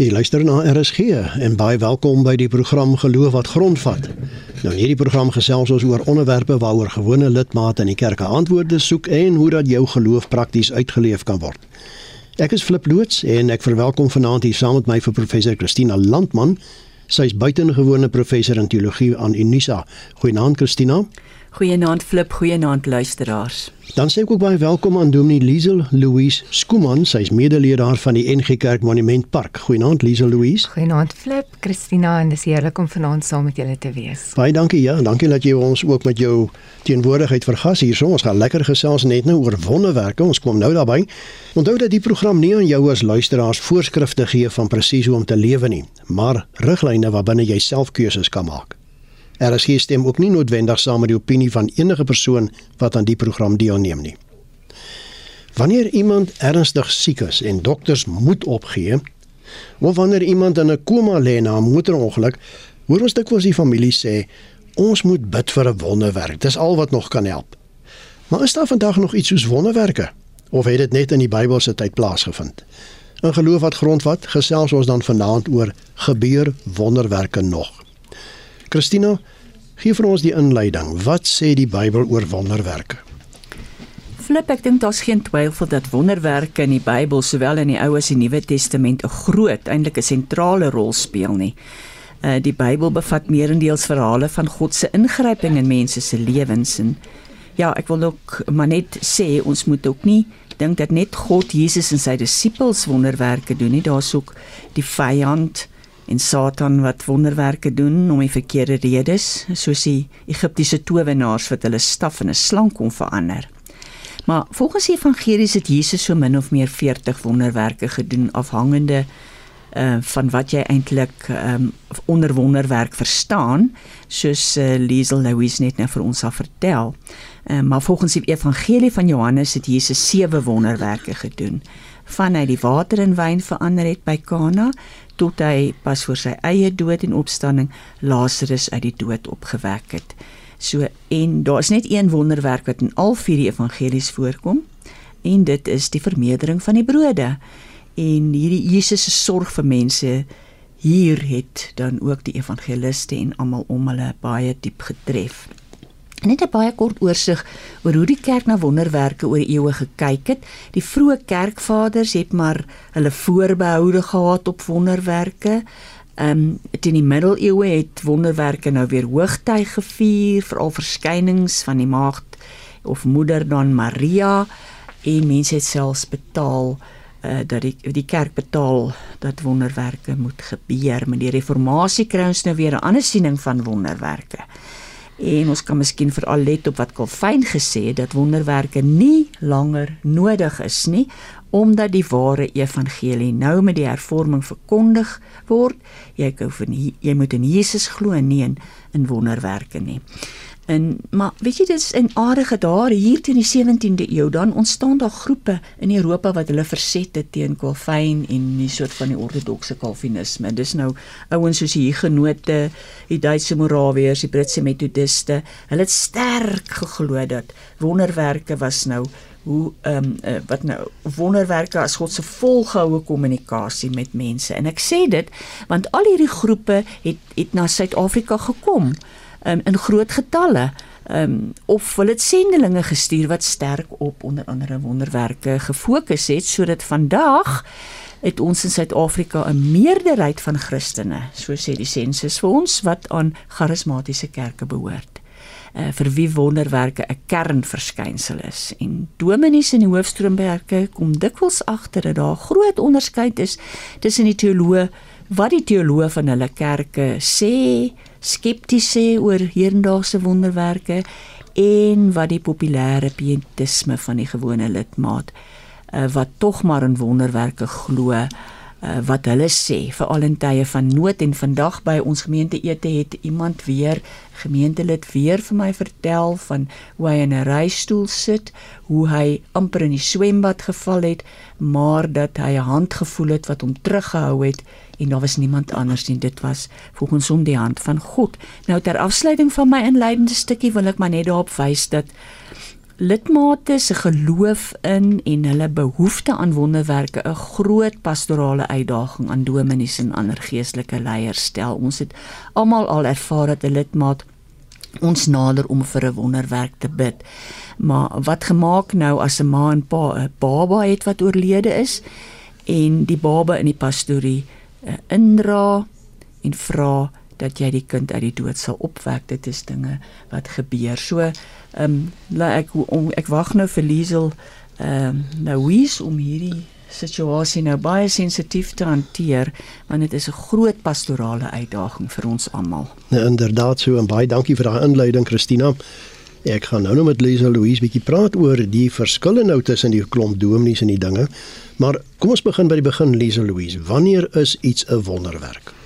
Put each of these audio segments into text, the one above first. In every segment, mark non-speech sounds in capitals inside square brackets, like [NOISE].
Jy luister na RSG en baie welkom by die program Geloof wat grondvat. Nou in hierdie program gesels ons oor onderwerpe waaroor gewone lidmate in die kerke antwoorde soek en hoe dat jou geloof prakties uitgeleef kan word. Ek is Flip loods en ek verwelkom vanaand hier saam met my vir professor Christina Landman. Sy is buitengewone professor in teologie aan Unisa. Goeienaand Christina. Goeienaand Flip, goeienaand luisteraars. Dan sê ek ook baie welkom aan Dominee Liesel Louise Skuman, sy is medelede van die NG Kerk Monument Park. Goeienaand Liesel Louise. Goeienaand Flip, Christina en dis heerlik om vanaand saam met julle te wees. Baie dankie ja, dankie dat jy ons ook met jou teenwoordigheid vergas hier. Ons gaan lekker gesels net nou oor wonderwerke. Ons kom nou daarby. Onthou dat die program nie aan jou as luisteraars voorskrifte gee van presies hoe om te lewe nie, maar riglyne waarbinne jy self keuses kan maak. RSG stem ook nie noodwendig saam met die opinie van enige persoon wat aan die program deelneem nie. Wanneer iemand ernstig siek is en dokters moet opgee, of wanneer iemand in 'n koma lê na 'n motorongeluk, hoor ons dikwels die familie sê, "Ons moet bid vir 'n wonderwerk. Dis al wat nog kan help." Maar is daar vandag nog iets soos wonderwerke? Of het dit net in die Bybelse tyd plaasgevind? In geloof wat grondvat, gesels ons dan vanaand oor gebeur wonderwerke nog. Christina, gee vir ons die inleiding. Wat sê die Bybel oor wonderwerke? Flip, ek dink daar's geen twyfel dat wonderwerke in die Bybel, sowel in die Ou as die Nuwe Testament, 'n groot, eintlik 'n sentrale rol speel nie. Uh die Bybel bevat meerendeels verhale van God se ingryping in mense se lewens en ja, ek wil ook maar net sê ons moet ook nie dink dat net God Jesus en sy disippels wonderwerke doen nie. Daar's ook die vyand en Satan wat wonderwerke doen om die verkeerde redes, soos die Egiptiese towenaars wat hulle staf in 'n slang kon verander. Maar volgens die evangelies het Jesus so min of meer 40 wonderwerke gedoen afhangende uh van wat jy eintlik um onder wonderwerk verstaan soos uh, Liesel Louise net nou vir ons sal vertel. Uh, maar volgens die evangelie van Johannes het Jesus sewe wonderwerke gedoen. Van hy die water in wyn verander het by Kana tot hy pas voor sy eie dood en opstanding Lazarus uit die dood opgewek het. So en daar is net een wonderwerk wat in al vier die evangelies voorkom en dit is die vermeerdering van die brode. En hierdie Jesus se sorg vir mense hier het dan ook die evangeliste en almal om hulle baie diep getref. Net 'n baie kort oorsig oor hoe die kerk na wonderwerke oor eeue gekyk het. Die vroeë kerkvaders het maar hulle voorbehoude gehad op wonderwerke. Ehm um, teen die middeleeue het wonderwerke nou weer hoogtyd gevier, veral verskynings van die maagd of moeder dan Maria en mense het selfs betaal uh, dat die die kerk betaal dat wonderwerke moet gebeur. Met die reformatie kry ons nou weer 'n ander siening van wonderwerke. En ons kan miskien veral let op wat Calvin gesê het dat wonderwerke nie langer nodig is nie omdat die ware evangelie nou met die hervorming verkondig word. Jy jy moet in Jesus glo en nie in, in wonderwerke nie. En maar weet jy dis in aardige daar hier teen die 17de eeu dan ontstaan daar groepe in Europa wat hulle verset het teen Calvin en die soort van die ortodokse Calvinisme. Dis nou ouens soos die Hugenote, die Duitse Morawiërs, die Britse Metodiste. Hulle het sterk geglo dat wonderwerke was nou hoe ehm um, uh, wat nou wonderwerke as God se volgehoue kommunikasie met mense. En ek sê dit want al hierdie groepe het het na Suid-Afrika gekom um, in groot getalle um, of hulle het sendelinge gestuur wat sterk op onder andere wonderwerke gefokus het sodat vandag het ons in Suid-Afrika 'n meerderheid van Christene, so sê die sensus vir ons wat aan charismatiese kerke behoort. Uh, vir wie wonderwerke 'n kernverskynsel is en dominees in die hoofstroomwerke kom dikwels agter dat daar groot onderskeid is tussen die teoloë wat die teoloë van hulle kerke sê skepties sê oor hedendaagse wonderwerke en wat die populêre pietisme van die gewone lidmaat uh, wat tog maar in wonderwerke glo uh, wat hulle sê veral in tye van nood en vandag by ons gemeente ete het iemand weer gemeentelid weer vir my vertel van hoe hy in 'n reistool sit, hoe hy amper in die swembad geval het, maar dat hy 'n hand gevoel het wat hom teruggehou het en daar was niemand anders nie. Dit was volgens hom die hand van God. Nou ter afsluiting van my inleidende stukkie wil ek maar net daarop wys dat lidmate se geloof in en hulle behoefte aan wonderwerke 'n groot pastorale uitdaging aan dominees en ander geestelike leiers stel. Ons het almal al ervaar dat 'n lidmaat ons nader om vir 'n wonderwerk te bid. Maar wat gemaak nou as 'n ma en pa 'n baba het wat oorlede is en die baba in die pastorie uh, indra en vra dat jy die kind uit die dood sal opwek. Dit is dinge wat gebeur. So ehm um, ek om, ek wag nou vir Liesel ehm um, nou wie's om hierdie situasie nou baie sensitief te hanteer want dit is 'n groot pastorale uitdaging vir ons almal. Nou inderdaad so en baie dankie vir daai inleiding Christina. Ek gaan nou net met Liesel Louise bietjie praat oor die verskille nou tussen die klomp dominees en die dinge. Maar kom ons begin by die begin Liesel Louise. Wanneer is iets 'n wonderwerk?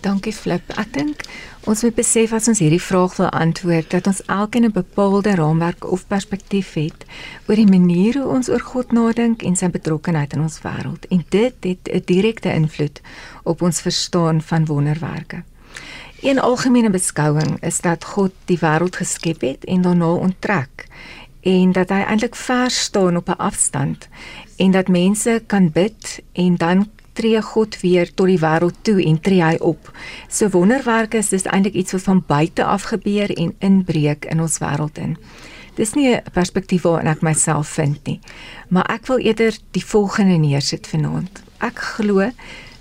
Dankie Flip. Ek dink ons moet besef as ons hierdie vraag wil antwoord dat ons elkeen 'n bepaalde raamwerk of perspektief het oor die manier hoe ons oor God nadink en sy betrokkeheid in ons wêreld en dit het 'n direkte invloed op ons verstaan van wonderwerke. Een algemene beskouing is dat God die wêreld geskep het en daarna onttrek en dat hy eintlik ver staan op 'n afstand en dat mense kan bid en dan tree God weer tot die wêreld toe en tree hy op. So wonderwerke is dis eintlik iets wat van buite af gebeur en inbreek in ons wêreld in. Dis nie 'n perspektief waarin ek myself vind nie, maar ek wil eerder die volgende neersit vanaand. Ek glo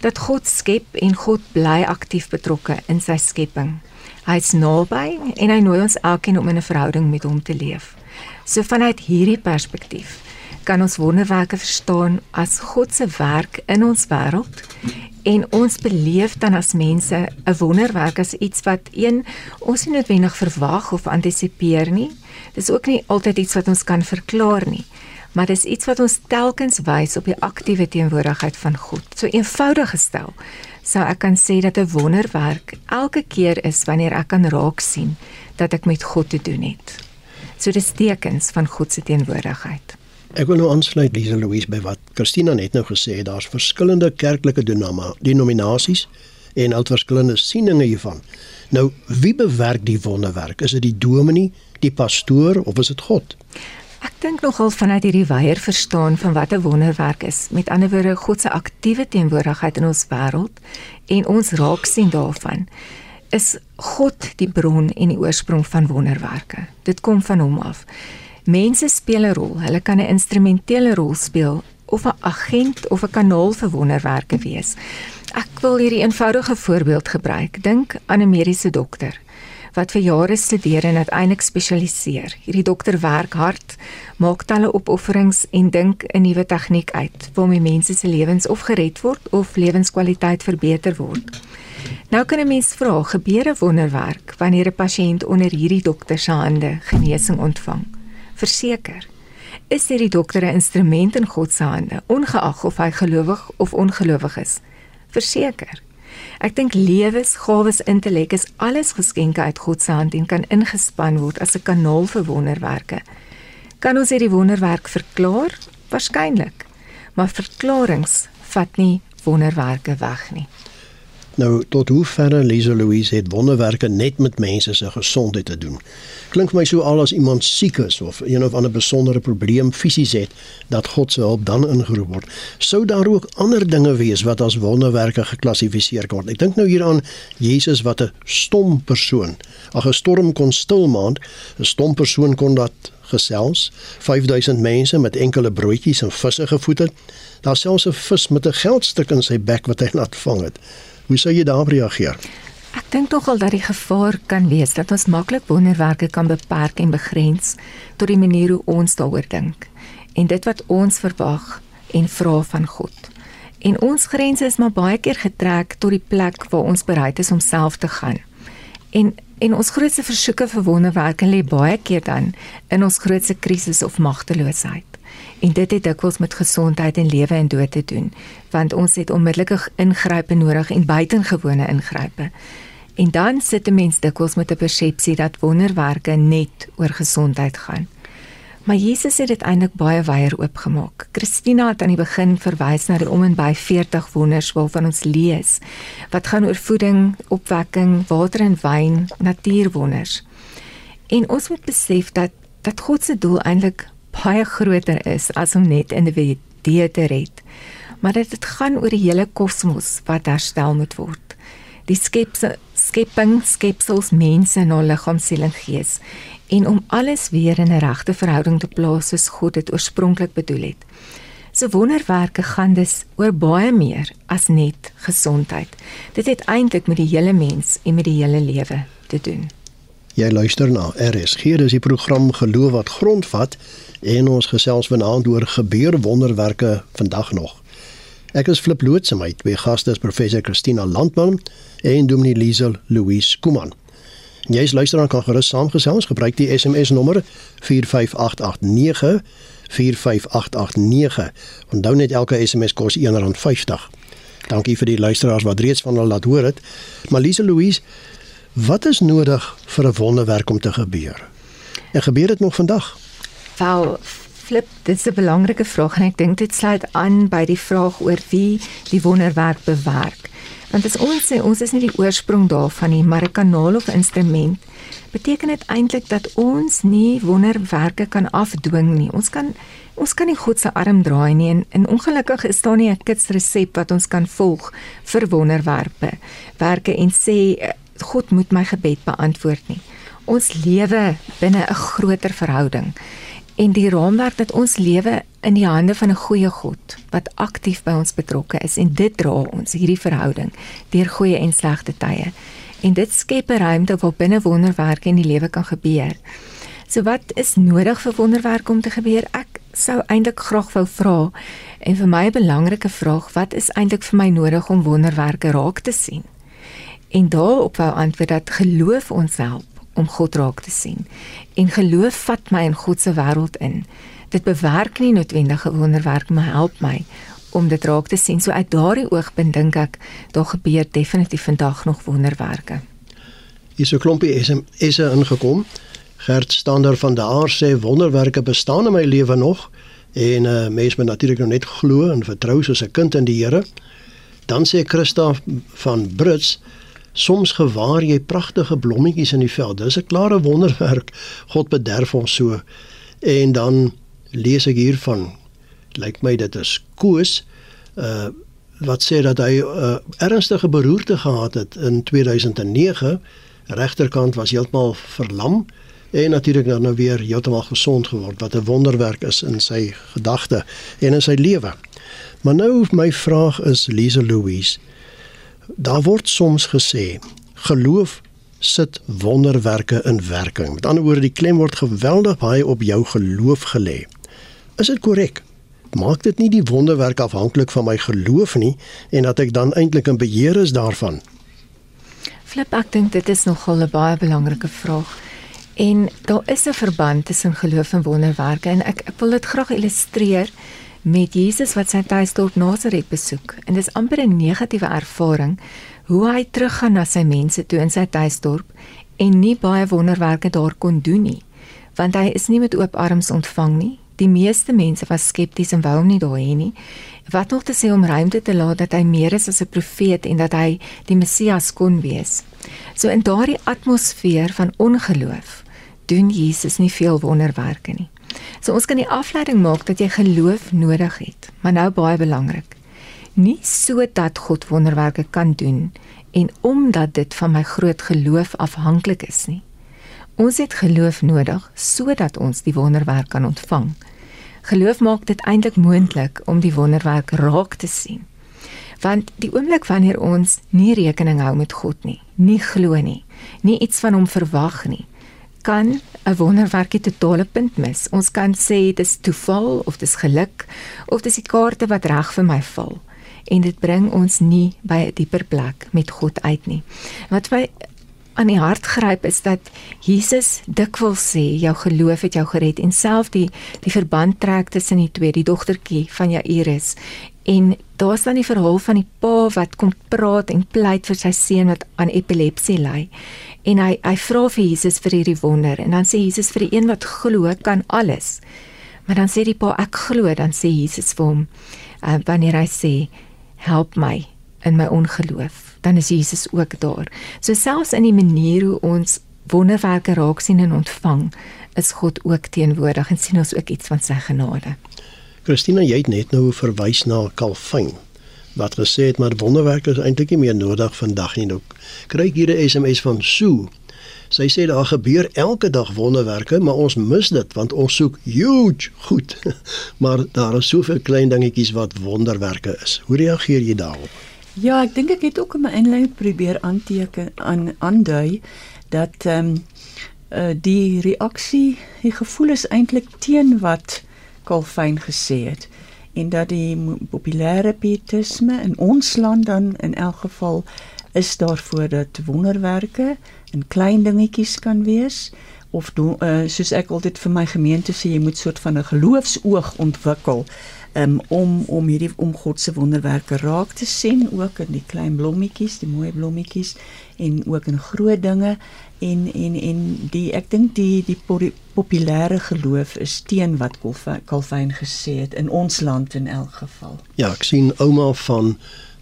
dat God skep en God bly aktief betrokke in sy skepping. Hy's naby en hy nooi ons elkeen om in 'n verhouding met hom te leef. So vanuit hierdie perspektief kan ons wonderwerke verstaan as God se werk in ons wêreld en ons beleef dan as mense 'n wonderwerk as iets wat een ons nie noodwendig verwag of antisipeer nie. Dis ook nie altyd iets wat ons kan verklaar nie, maar dis iets wat ons telkens wys op die aktiewe teenwoordigheid van God. So eenvoudig gestel, sou ek kan sê dat 'n wonderwerk elke keer is wanneer ek kan raak sien dat ek met God te doen het. So dis tekens van God se teenwoordigheid. Ek wil nou aansluit Lisa Louise by wat Christina net nou gesê het. Daar's verskillende kerklike denominasies en al verskillende sieninge hiervan. Nou, wie bewerk die wonderwerk? Is dit die dominee, die pastoor of is dit God? Ek dink nogal vanuit hierdie weier verstaan van wat 'n wonderwerk is. Met ander woorde, God se aktiewe teenwoordigheid in ons wêreld en ons raak sien daarvan is God die bron en die oorsprong van wonderwerke. Dit kom van hom af. Mense speel 'n rol. Hulle kan 'n instrumentele rol speel of 'n agent of 'n kanaal vir wonderwerke wees. Ek wil hierdie eenvoudige voorbeeld gebruik. Dink aan 'n mediese dokter wat vir jare studeer en uiteindelik spesialiseer. Hierdie dokter werk hard, maak talle opofferings en dink 'n nuwe tegniek uit waarmee mense se lewens of gered word of lewenskwaliteit verbeter word. Nou kan 'n mens vra, gebeur 'n wonderwerk wanneer 'n pasiënt onder hierdie dokter se hande genesing ontvang? Verseker. Is hierdie dokter 'n instrument in God se hande, ongeag of hy gelowig of ongelowig is? Verseker. Ek dink lewens, gawes, intellek is alles geskenke uit God se hand en kan ingespan word as 'n kanaal vir wonderwerke. Kan ons hierdie wonderwerk verklaar? Waarskynlik. Maar verklaringe vat nie wonderwerke weg nie. Nou tot hoe ver Lisa Louise het wonderwerke net met mense se gesondheid te doen. Klink vir my so al as iemand siek is of een of ander besondere probleem fisies het dat God se hulp dan ingeroep word. Sou daar ook ander dinge wees wat as wonderwerke geklassifiseer word. Ek dink nou hieraan Jesus wat 'n stom persoon, ag 'n storm kon stilmaak, 'n stom persoon kon dat gesels, 5000 mense met enkele broodjies en visse gevoed het. Daar selfs 'n vis met 'n geldstuk in sy bek wat hy laat vang het. Hoe sou jy daarop reageer? Ek dink tog al dat die gevaar kan wees dat ons maklik wonderwerke kan beperk en begrens tot die manier hoe ons daaroor dink en dit wat ons verwag en vra van God. En ons grense is maar baie keer getrek tot die plek waar ons bereid is om self te gaan. En en ons grootste versoeke vir wonderwerke lê baie keer dan in ons grootste krisis of magteloosheid. En dit het dikwels met gesondheid en lewe en dood te doen, want ons het onmiddellike ingrype nodig en buitengewone ingrype. En dan sit 'n mens dikwels met 'n persepsie dat wonderwerke net oor gesondheid gaan. Maar Jesus het dit eintlik baie wyer oopgemaak. Christina het aan die begin verwys na die om en by 40 wonders waarvan ons lees wat gaan oor voeding, opwekking, water en wyn, natuurwonders. En ons moet besef dat dat God se doel eintlik baie groter is as om net individue te red. Maar dat dit gaan oor die hele kosmos wat herstel moet word. Die skepse skepping, skepsels, mense en hulle liggaam, siel en gees en om alles weer in 'n regte verhouding te plaas soos God dit oorspronklik bedoel het. Se wonderwerke gaan dus oor baie meer as net gesondheid. Dit het eintlik met die hele mens en met die hele lewe te doen. Jy luister na RSG, dis die program Geloof wat grondvat en ons gesels vanaand oor gebeur wonderwerke vandag nog. Ek is Flip Loots en my twee gaste is professor Christina Landman en Dominee Liesel Louise Kuman. Jy is luisteraar kan gerus saamgesels gebruik die SMS nommer 45889 45889. Onthou net elke SMS kos R1.50. Dankie vir die luisteraars wat reeds van hulle laat hoor het. Malise Louise, wat is nodig vir 'n wonderwerk om te gebeur? En gebeur dit nog vandag? Wel, flip, dit is 'n belangrike vraag en ek dink dit sluit aan by die vraag oor wie die wonderwerk bewerk. Want as ons sê ons is nie die oorsprong daarvan nie, maar 'n kanaal of instrument, beteken dit eintlik dat ons nie wonderwerke kan afdwing nie. Ons kan ons kan nie God se arm draai nie en, en ongelukkig is daar nie 'n kitsresep wat ons kan volg vir wonderwerpe. Werke en sê God moet my gebed beantwoord nie. Ons lewe binne 'n groter verhouding en die raamwerk dat ons lewe in die hande van 'n goeie God wat aktief by ons betrokke is en dit dra ons hierdie verhouding deur goeie en slegte tye. En dit skep 'n ruimte waar binne wonderwerke in die lewe kan gebeur. So wat is nodig vir wonderwerke om te gebeur? Ek sou eintlik graag wou vra en vir my 'n belangrike vraag, wat is eintlik vir my nodig om wonderwerke raak te sien? En daarop wou antwoord dat geloof ons help om God raak te sien. En geloof vat my in God se wêreld in. Dit bewerk nie noodwendige wonderwerk, maar help my om dit raak te sien. So uit daardie oogpunt dink ek daar gebeur definitief vandag nog wonderwerke. Hier is 'n klompie SMS ingekom. Gert Stander van der Aar sê wonderwerke bestaan in my lewe nog en uh, mens moet natuurlik nog net glo en vertrou soos 'n kind in die Here. Dan sê Christa van Brits soms gewaar jy pragtige blommetjies in die veld. Dis 'n klare wonderwerk. God bederf ons so. En dan lees ek hier van lyk my dit is Koos uh wat sê dat hy 'n uh, ernstige beroerte gehad het in 2009. Regterkant was heeltemal verlam en natuurlik dan nou weer heeltemal gesond geword wat 'n wonderwerk is in sy gedagte en in sy lewe. Maar nou my vraag is Lise Louise Daar word soms gesê geloof sit wonderwerke in werking. Met ander woorde, die klem word geweldig baie op jou geloof gelê. Is dit korrek? Maak dit nie die wonderwerk afhanklik van my geloof nie en dat ek dan eintlik in beheer is daarvan? Flip, ek dink dit is nogal 'n baie belangrike vraag. En daar is 'n verband tussen geloof en wonderwerke en ek ek wil dit graag illustreer met Jesus wat sy tuisdorp Nasaret besoek. En dis amper 'n negatiewe ervaring hoe hy teruggaan na sy mense toe in sy tuisdorp en nie baie wonderwerke daar kon doen nie, want hy is nie met oop arms ontvang nie. Die meeste mense was skepties en wou hom nie daar hê nie. Wat nog te sê om ruimte te laat dat hy meer is as 'n profeet en dat hy die Messias kon wees. So in daardie atmosfeer van ongeloof doen Jesus nie veel wonderwerke nie. So ons kan die afleiding maak dat jy geloof nodig het, maar nou baie belangrik. Nie sodat God wonderwerke kan doen en omdat dit van my groot geloof afhanklik is nie. Ons het geloof nodig sodat ons die wonderwerk kan ontvang. Geloof maak dit eintlik moontlik om die wonderwerk raak te sien. Want die oomblik wanneer ons nie rekening hou met God nie, nie glo nie, nie iets van hom verwag nie, kan 'n wonderwerk die totale punt mis. Ons kan sê dis toeval of dis geluk of dis die kaarte wat reg vir my val en dit bring ons nie by 'n dieper plek met God uit nie. Wat my aan die hart gryp is dat Jesus dikwels sê jou geloof het jou gered en self die die verband trek tussen die twee, die dogtertjie van Jairus en daar's dan die verhaal van die pa wat kom praat en pleit vir sy seun wat aan epilepsie ly en hy hy vra vir Jesus vir hierdie wonder en dan sê Jesus vir die een wat glo kan alles. Maar dan sê die pa ek glo dan sê Jesus vir hom uh, wanneer hy sê help my in my ongeloof dan is Jesus ook daar. So selfs in die manier hoe ons wonderwerke raak sien en ontvang is God ook teenwoordig en sien ons ook iets van sy genade. Christina, jy het net nou verwys na Calvin wat gesê het maar wonderwerke is eintlik nie meer nodig vandag nie. Nou kry ek hier 'n SMS van Sue. Sy sê daar gebeur elke dag wonderwerke, maar ons mis dit want ons soek huge goed. [LAUGHS] maar daar is soveel klein dingetjies wat wonderwerke is. Hoe reageer jy daarop? Ja, ek dink ek het ook in my inleiding probeer aanteken aan aandui dat ehm um, uh, die reaksie, die gevoel is eintlik teen wat Calvin gesê het en dat die populêre pietisme in ons land dan in elk geval is daarvoor dat wonderwerke in klein dingetjies kan wees of do, uh, soos ek altyd vir my gemeente sê jy moet soort van 'n geloofsoog ontwikkel um, om om hierdie om God se wonderwerke raak te sien ook in die klein blommetjies, die mooi blommetjies en ook in groot dinge en en en die ek dink die die populêre geloof is teen wat Calvin gesê het in ons land in elk geval. Ja, ek sien ouma van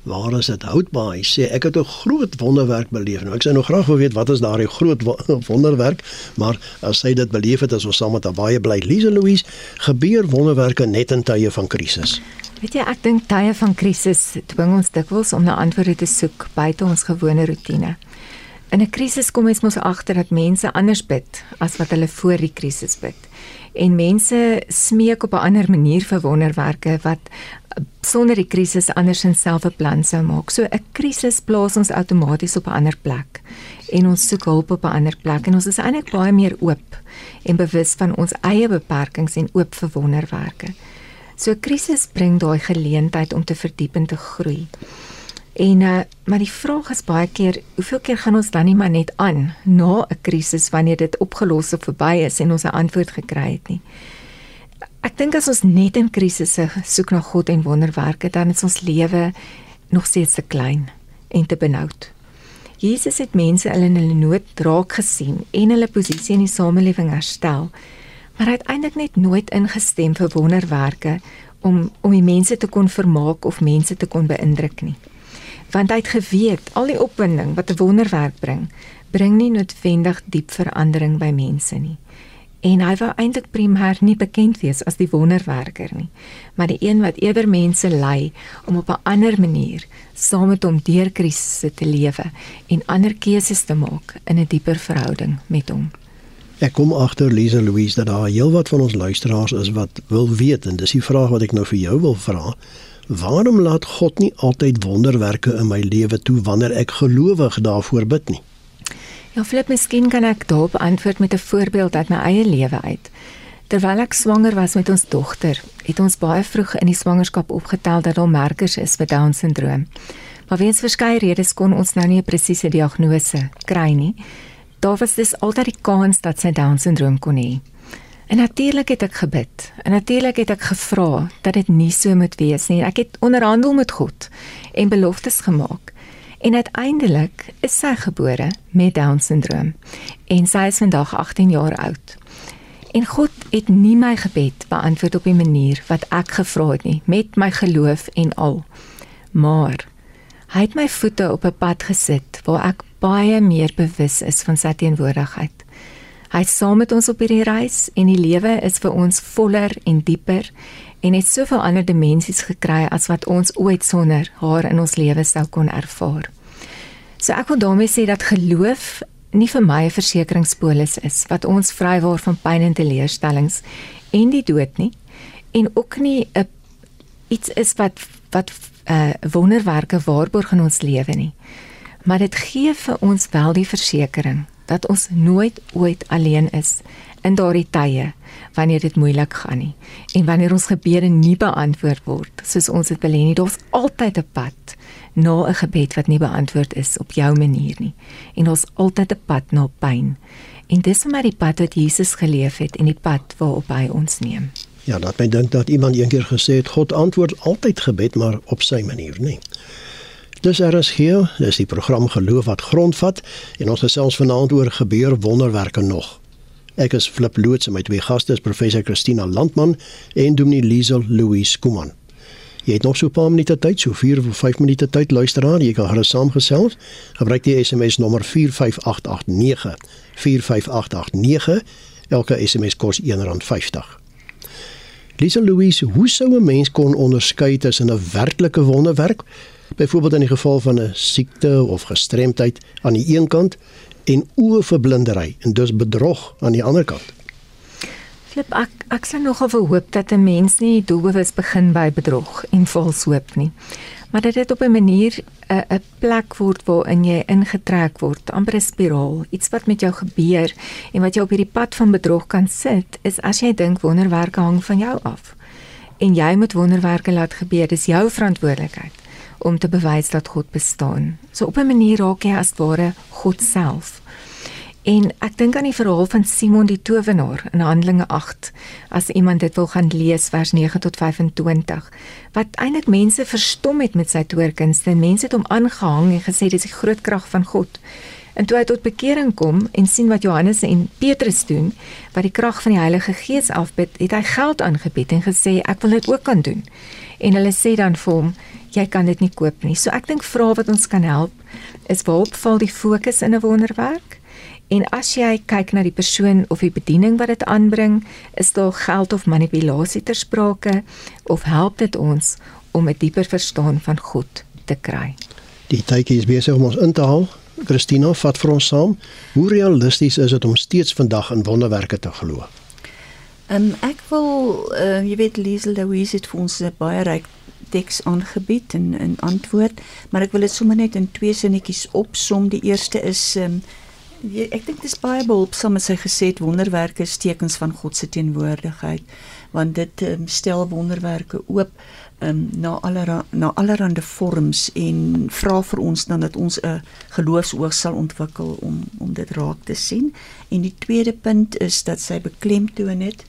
waar is dit houdbaar? Hy sê ek het 'n groot wonderwerk beleef. Nou ek sou nog graag wil weet wat is daardie groot [LAUGHS] wonderwerk, maar as hy dit beleef het as ons saam met baie bly Lise Louise, gebeur wonderwerke net in tye van krisis. Weet jy, ek dink tye van krisis dwing ons dikwels om na antwoorde te soek buite ons gewone rotine. In 'n krisis kom ons mos agter dat mense anders bid as wat hulle voor die krisis bid. En mense smeek op 'n ander manier vir wonderwerke wat sonder die krisis andersins self 'n plan sou maak. So 'n krisis plaas ons outomaties op 'n ander plek en ons soek hulp op 'n ander plek en ons is eintlik baie meer oop en bewus van ons eie beperkings en oop vir wonderwerke. So 'n krisis bring daai geleentheid om te verdiep en te groei. En uh, maar die vraag is baie keer, hoeveel keer gaan ons dan nie maar net aan na 'n krisis wanneer dit opgelos of verby is en ons 'n antwoord gekry het nie. Ek dink as ons net in krisisse soek na God en wonderwerke, dan is ons lewe nog steeds te klein en te benoud. Jesus het mense in hulle nood raak gesien en hulle posisie in die samelewing herstel, maar eintlik net nooit ingestem vir wonderwerke om om die mense te kon vermaak of mense te kon beïndruk nie. Want hy het geweet al die opwinding wat 'n wonderwerk bring, bring nie noodwendig diep verandering by mense nie en hy wou eintlik primêr nie bekend wees as die wonderwerker nie, maar die een wat eerder mense lei om op 'n ander manier saam met hom deur krisisse te lewe en ander keuses te maak in 'n dieper verhouding met hom. Ek kom agter Lisa Louise dat daar heelwat van ons luisteraars is wat wil weet en dis die vraag wat ek nou vir jou wil vra. Waarom laat God nie altyd wonderwerke in my lewe toe wanneer ek gelowig daarvoor bid nie? Ja, flip, miskien kan ek daarop antwoord met 'n voorbeeld uit my eie lewe uit. Terwyl ek swanger was met ons dogter, het ons baie vroeg in die swangerskap opgetel dat daar merkers is vir Down-sindroom. Maar weens verskeie redes kon ons nou nie 'n presiese diagnose kry nie. Daar was dus altyd die kans dat sy Down-sindroom kon hê. En natuurlik het ek gebid. En natuurlik het ek gevra dat dit nie so moet wees nie. Ek het onderhandel met God en beloftes gemaak. En uiteindelik is sy gebore met down syndroom en sy is vandag 18 jaar oud. En God het nie my gebed beantwoord op die manier wat ek gevra het nie met my geloof en al. Maar hy het my voete op 'n pad gesit waar ek baie meer bewus is van sy teenwoordigheid. Hy is saam met ons op hierdie reis en die lewe is vir ons voller en dieper en het soveel ander dimensies gekry as wat ons ooit sonder haar in ons lewe sou kon ervaar. So ek wil daarmee sê dat geloof nie vir my 'n versekeringspolis is wat ons vrywaar van pyn en teleurstellings en die dood nie en ook nie 'n iets is wat wat 'n uh, wonderwerke waarborg in ons lewe nie. Maar dit gee vir ons wel die versekering dat ons nooit ooit alleen is in daardie tye wanneer dit moeilik gaan nie en wanneer ons gebede nie beantwoord word soos ons dit wil hê nie. Daar's altyd 'n pad na 'n gebed wat nie beantwoord is op jou manier nie. En ons altyd 'n pad na pyn. En dis maar die pad wat Jesus geleef het en die pad waarop hy ons neem. Ja, dat my dink dat iemand eendag gesê het God antwoord altyd gebed maar op sy manier, nie. Dis RSG, dis die program Geloof wat grondvat en ons gesels vanaand oor gebeur wonderwerke nog. Ek is Flip Loots en my twee gaste is professor Christina Landman en Dominee Liesel Louis Kuman. Jy het nog so 'n paar minute tyd, so 4 of 5 minute tyd luister aan. Jy kan gerus saamgesels. Gebruik die SMS nommer 45889. 45889 Elke SMS kos R1.50. Lisa Louise, hoe sou 'n mens kon onderskei tussen 'n werklike wonderwerk, byvoorbeeld in die geval van 'n siekte of gestremdheid aan die een kant en oorverblindery en dus bedrog aan die ander kant? Flip, ek ek sien nogal verhoop dat 'n mens nie doelbewus begin by bedrog en vals hoop nie maar dit op 'n manier 'n 'n plek word waarin jy ingetrek word, amper 'n spiraal, iets wat met jou gebeur en wat jou op hierdie pad van bedrog kan sit, is as jy dink wonderwerke hang van jou af. En jy moet wonderwerke laat gebeur, dis jou verantwoordelikheid om te bewys dat God bestaan. So op 'n manier raak jy as ware God self. En ek dink aan die verhaal van Simon die towenaar in Handelinge 8 as iemand dit wil gaan lees vers 9 tot 25 wat eintlik mense verstom het met sy toorkunste en mense het hom aangehang en gesê dis die groot krag van God. En toe hy tot bekering kom en sien wat Johannes en Petrus doen wat die krag van die Heilige Gees afbid, het hy geld aangebied en gesê ek wil dit ook kan doen. En hulle sê dan vir hom jy kan dit nie koop nie. So ek dink vra wat ons kan help is waarop val die fokus in 'n wonderwerk? En as jy kyk na die persoon of die bediening wat dit aanbring, is daar geld of manipulasie ter sprake of help dit ons om 'n dieper verstaan van God te kry? Die tydjie is besig om ons in te haal. Christina, vat vir ons saam. Hoe realisties is dit om steeds vandag in wonderwerke te glo? Ehm um, ek wil uh, jy weet Liesel Louise het vir ons 'n baie ryk teks aangebied en 'n antwoord, maar ek wil dit sommer net in twee sinnetjies opsom. Die eerste is um, ek dink dit is baie behulpsaam as hy gesê het wonderwerke is tekens van God se teenwoordigheid want dit um, stel wonderwerke oop um, na allerlei na allerlei vorms en vra vir ons dan dat ons 'n geloofsoog sal ontwikkel om om dit raak te sien. En die tweede punt is dat sy beklemtoon het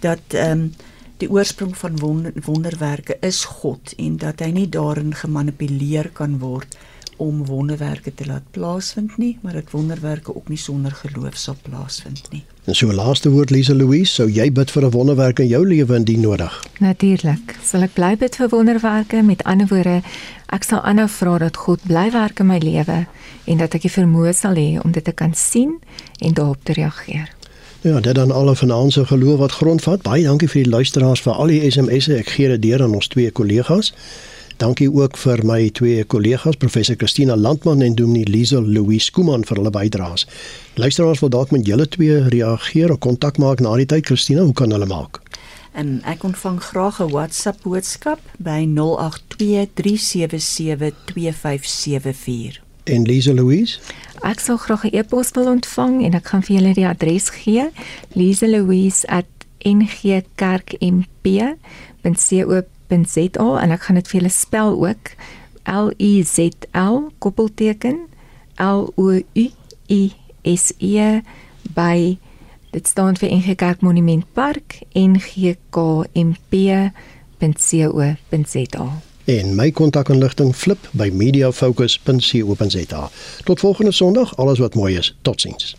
dat ehm um, die oorsprong van wonder, wonderwerke is God en dat hy nie daarin gemanipuleer kan word om wonderwerke te laat plaasvind nie, maar dat wonderwerke ook nie sonder geloof sal plaasvind nie. En so laaste woord Lise Louise, sou jy bid vir 'n wonderwerk in jou lewe indien nodig? Natuurlik. Sal ek bly bid vir wonderwerke? Met ander woorde, ek sal aanhou vra dat God bly werk in my lewe en dat ek die vermoë sal hê om dit te kan sien en daarop te reageer. Ja, dit dan alle vanaand se geloof wat grondvat. Baie dankie vir die luisteraars vir al die SMS'e. Ek gee dit deur aan ons twee kollegas. Dankie ook vir my twee kollegas, professor Christina Landman en Dominee Liesel Louis Kuman vir hulle bydraes. Luisteraars wil dalk met julle twee reageer of kontak maak na die tyd Christina, hoe kan hulle maak? En ek ontvang graag 'n WhatsApp boodskap by 0823772574. En Liesel Louis? Ek sal graag 'n e-pos wil ontvang en ek gaan vir julle die adres gee. lieselouis@ngkerkmp.co www.rsg.za en ek gaan dit vir julle spel ook L I Z L koppelteken L O U I S E by dit staan vir NG Kerk Monument Park ngkmp.co.za en my kontakinligting flip by mediafocus.co.za tot volgende sonderdag alles wat mooi is. Totsiens